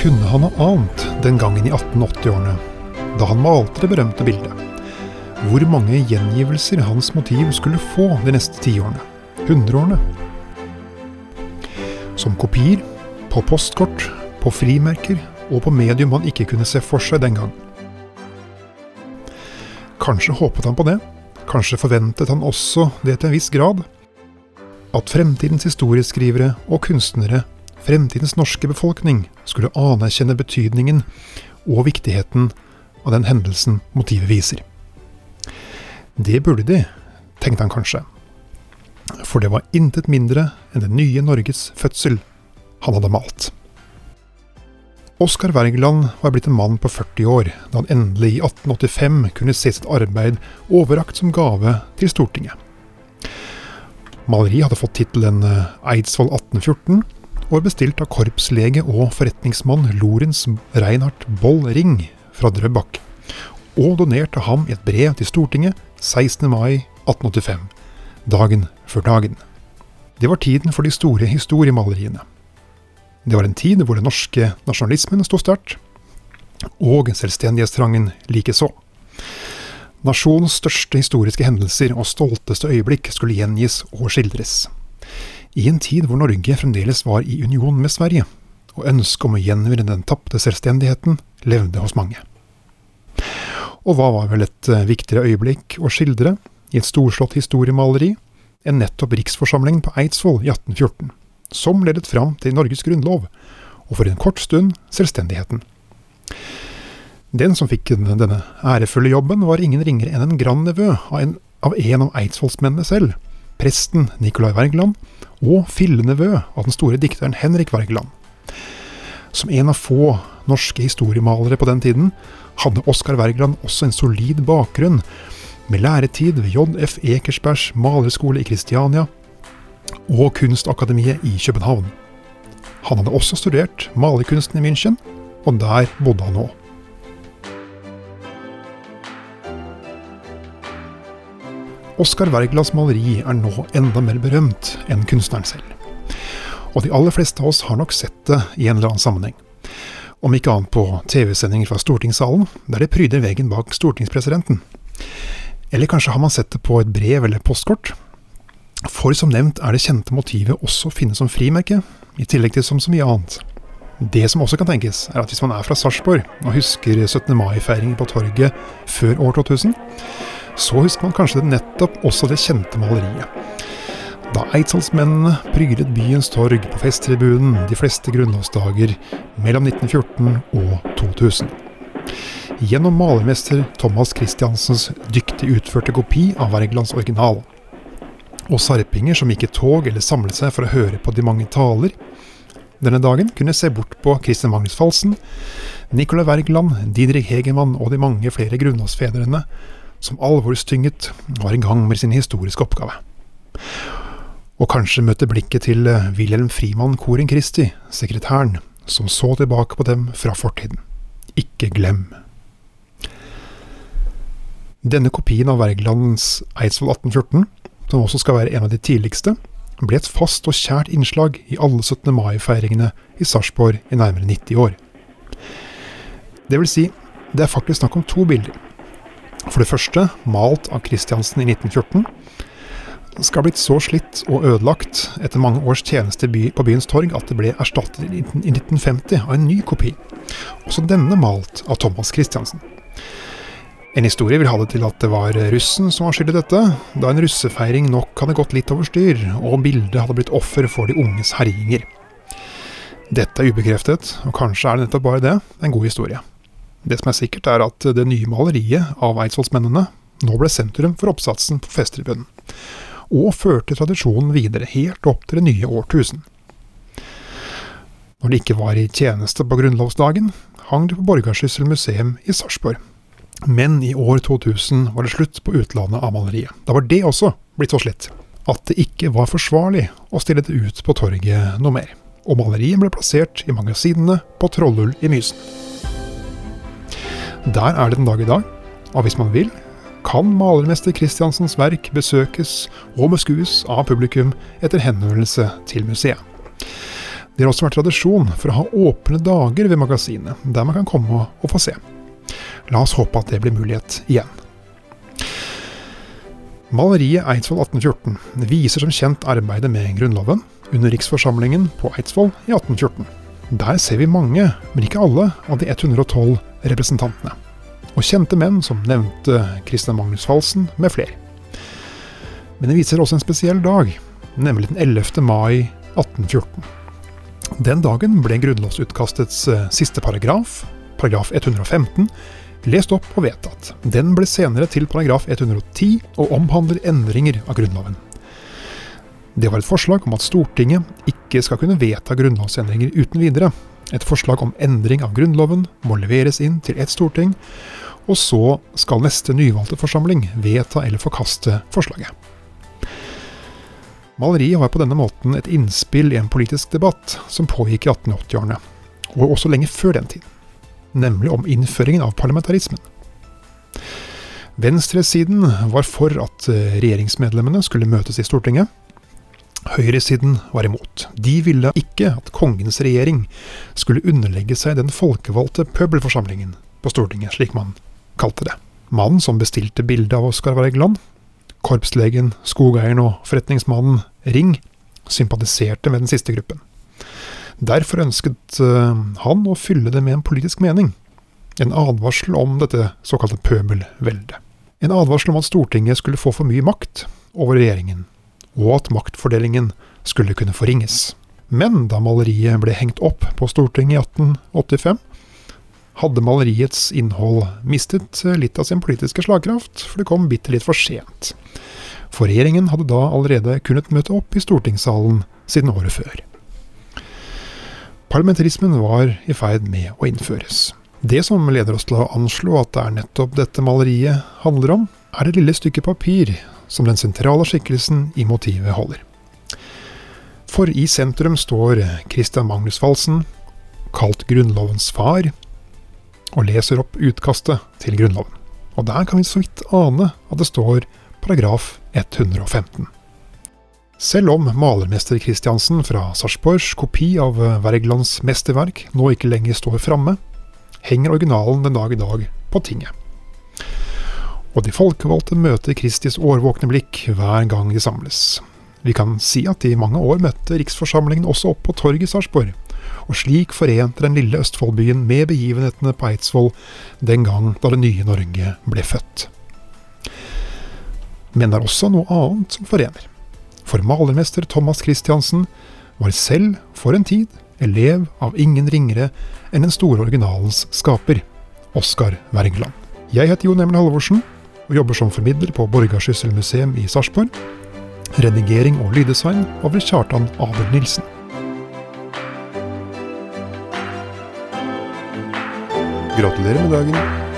kunne han ha ant den gangen i 1880-årene, da han malte det berømte bildet? Hvor mange gjengivelser hans motiv skulle få de neste tiårene, hundreårene? Som kopier, på postkort, på frimerker og på medium han ikke kunne se for seg den gang. Kanskje håpet han på det, kanskje forventet han også det til en viss grad. At fremtidens historieskrivere og kunstnere, fremtidens norske befolkning, skulle anerkjenne betydningen og viktigheten av den hendelsen motivet viser. Det burde de, tenkte han kanskje. For det var intet mindre enn det nye Norges fødsel han hadde malt. Oskar Wergeland var blitt en mann på 40 år da han endelig i 1885 kunne se sitt arbeid overrakt som gave til Stortinget. Maleriet hadde fått tittelen eh, Eidsvoll 1814, og var bestilt av korpslege og forretningsmann Lorentz Reinhardt Boll Ring fra Drøbak, og donert av ham i et brev til Stortinget 16. mai 1885, dagen før dagen. Det var tiden for de store historiemaleriene. Det var en tid hvor den norske nasjonalismen sto sterkt, og selvstendighetstrangen likeså. Nasjonens største historiske hendelser og stolteste øyeblikk skulle gjengis og skildres. I en tid hvor Norge fremdeles var i union med Sverige, og ønsket om å gjenvinne den tapte selvstendigheten levde hos mange. Og hva var vel et eh, viktigere øyeblikk å skildre i et storslått historiemaleri enn nettopp riksforsamlingen på Eidsvoll i 1814? som ledet fram til Norges grunnlov, og for en kort stund selvstendigheten. Den som fikk denne ærefulle jobben, var ingen ringere enn en grandnevø av en av, av eidsvollsmennene selv, presten Nicolai Wergeland, og fillenevø av den store dikteren Henrik Wergeland. Som en av få norske historiemalere på den tiden, hadde Oskar Wergeland også en solid bakgrunn, med læretid ved JF Ekersbergs malerskole i Kristiania, og Kunstakademiet i København. Han hadde også studert malerkunsten i München, og der bodde han nå. Oskar Wergelands maleri er nå enda mer berømt enn kunstneren selv. Og de aller fleste av oss har nok sett det i en eller annen sammenheng. Om ikke annet på TV-sendinger fra stortingssalen, der det pryder veggen bak stortingspresidenten. Eller kanskje har man sett det på et brev eller postkort, for som nevnt er det kjente motivet også å finne som frimerke, i tillegg til som så mye annet. Det som også kan tenkes, er at hvis man er fra Sarpsborg og husker 17. mai-feiringen på torget før år 2000, så husker man kanskje nettopp også det kjente maleriet. Da eidsvollsmennene prydet byens torg på festtribunen de fleste grunnlovsdager mellom 1914 og 2000. Gjennom malermester Thomas Christiansens dyktig utførte kopi av Wergelands original og sarpinger som gikk i tog eller samlet seg for å høre på de mange taler. Denne dagen kunne se bort på Christian Magnus Falsen, Nicolai Wergeland, Didrik Hegemann og de mange flere grunnlovsfedrene som alvorstynget var i gang med sin historiske oppgave. Og kanskje møtte blikket til Wilhelm Frimann Koren Christi, sekretæren, som så tilbake på dem fra fortiden. Ikke glem. Denne kopien av Wergelands Eidsvoll 1814 som også skal være en av de tidligste, ble et fast og kjært innslag i alle 17. mai-feiringene i Sarpsborg i nærmere 90 år. Det vil si, det er faktisk snakk om to bilder. For det første, malt av Christiansen i 1914, skal ha blitt så slitt og ødelagt etter mange års tjeneste på byens torg at det ble erstattet i 1950 av en ny kopi, også denne malt av Thomas Christiansen. En historie vil ha det til at det var russen som var skyld i dette, da en russefeiring nok hadde gått litt over styr, og bildet hadde blitt offer for de unges herjinger. Dette er ubekreftet, og kanskje er det nettopp bare det, en god historie. Det som er sikkert, er at det nye maleriet av eidsvollsmennene nå ble sentrum for oppsatsen på festtribunen, og førte tradisjonen videre helt opp til det nye årtusen. Når det ikke var i tjeneste på grunnlovsdagen, hang det på Borgarsyssel museum i Sarpsborg. Men i år 2000 var det slutt på utlandet av maleriet. Da var det også blitt så slitt at det ikke var forsvarlig å stille det ut på torget noe mer. Og maleriet ble plassert i magasinene på Trollhull i Mysen. Der er det den dag i dag, og hvis man vil, kan malermester Christiansens verk besøkes og beskues av publikum etter henvendelse til museet. Det har også vært tradisjon for å ha åpne dager ved magasinet, der man kan komme og få se. La oss håpe at det blir mulighet igjen. Maleriet Eidsvoll 1814 viser som kjent arbeidet med Grunnloven under riksforsamlingen på Eidsvoll i 1814. Der ser vi mange, men ikke alle, av de 112 representantene. Og kjente menn som nevnte Christian Magnus Falsen med flere. Men det viser også en spesiell dag, nemlig den 11. mai 1814. Den dagen ble grunnlovsutkastets eh, siste paragraf, paragraf 115, lest opp og vedtatt. Den ble senere til paragraf 110 og omhandler endringer av Grunnloven. Det var et forslag om at Stortinget ikke skal kunne vedta grunnlovsendringer uten videre. Et forslag om endring av Grunnloven må leveres inn til ett storting, og så skal neste nyvalgte forsamling vedta eller forkaste forslaget. Maleriet var på denne måten et innspill i en politisk debatt som pågikk i 1880-årene, og også lenge før den tid nemlig om innføringen av parlamentarismen. Venstresiden var for at regjeringsmedlemmene skulle møtes i Stortinget. Høyresiden var imot. De ville ikke at kongens regjering skulle underlegge seg den folkevalgte pøbelforsamlingen på Stortinget, slik man kalte det. Mannen som bestilte bildet av Oskar Wergeland, korpslegen, skogeieren og forretningsmannen Ring, sympatiserte med den siste gruppen. Derfor ønsket eh, han å fylle det med en politisk mening. En advarsel om dette såkalte pøbelveldet. En advarsel om at Stortinget skulle få for mye makt over regjeringen, og at maktfordelingen skulle kunne forringes. Men da maleriet ble hengt opp på Stortinget i 1885, hadde maleriets innhold mistet litt av sin politiske slagkraft, for det kom bitte litt for sent. For regjeringen hadde da allerede kunnet møte opp i stortingssalen siden året før. Parlamentarismen var i ferd med å innføres. Det som leder oss til å anslå at det er nettopp dette maleriet handler om, er det lille stykket papir som den sentrale skikkelsen i motivet holder. For i sentrum står Christian Magnus Falsen, kalt Grunnlovens far, og leser opp utkastet til Grunnloven. Og der kan vi så vidt ane at det står paragraf 115. Selv om malermester Christiansen fra Sarpsborgs kopi av Wergelands mesterverk nå ikke lenger står framme, henger originalen den dag i dag på tinget. Og de folkevalgte møter Kristis årvåkne blikk hver gang de samles. Vi kan si at i mange år møtte riksforsamlingen også opp på torget i Sarpsborg, og slik forente den lille Østfoldbyen med begivenhetene på Eidsvoll den gang da det nye Norge ble født. Men det er også noe annet som forener for malermester Thomas Christiansen var selv, for en tid, elev av ingen ringere enn den store originalens skaper, Oskar Wergeland. Jeg heter Jon Emil Halvorsen og jobber som formidler på Borgarsyssel museum i Sarpsborg. Redigering og lyddesign over Kjartan Abel Nilsen. Gratulerer med dagen.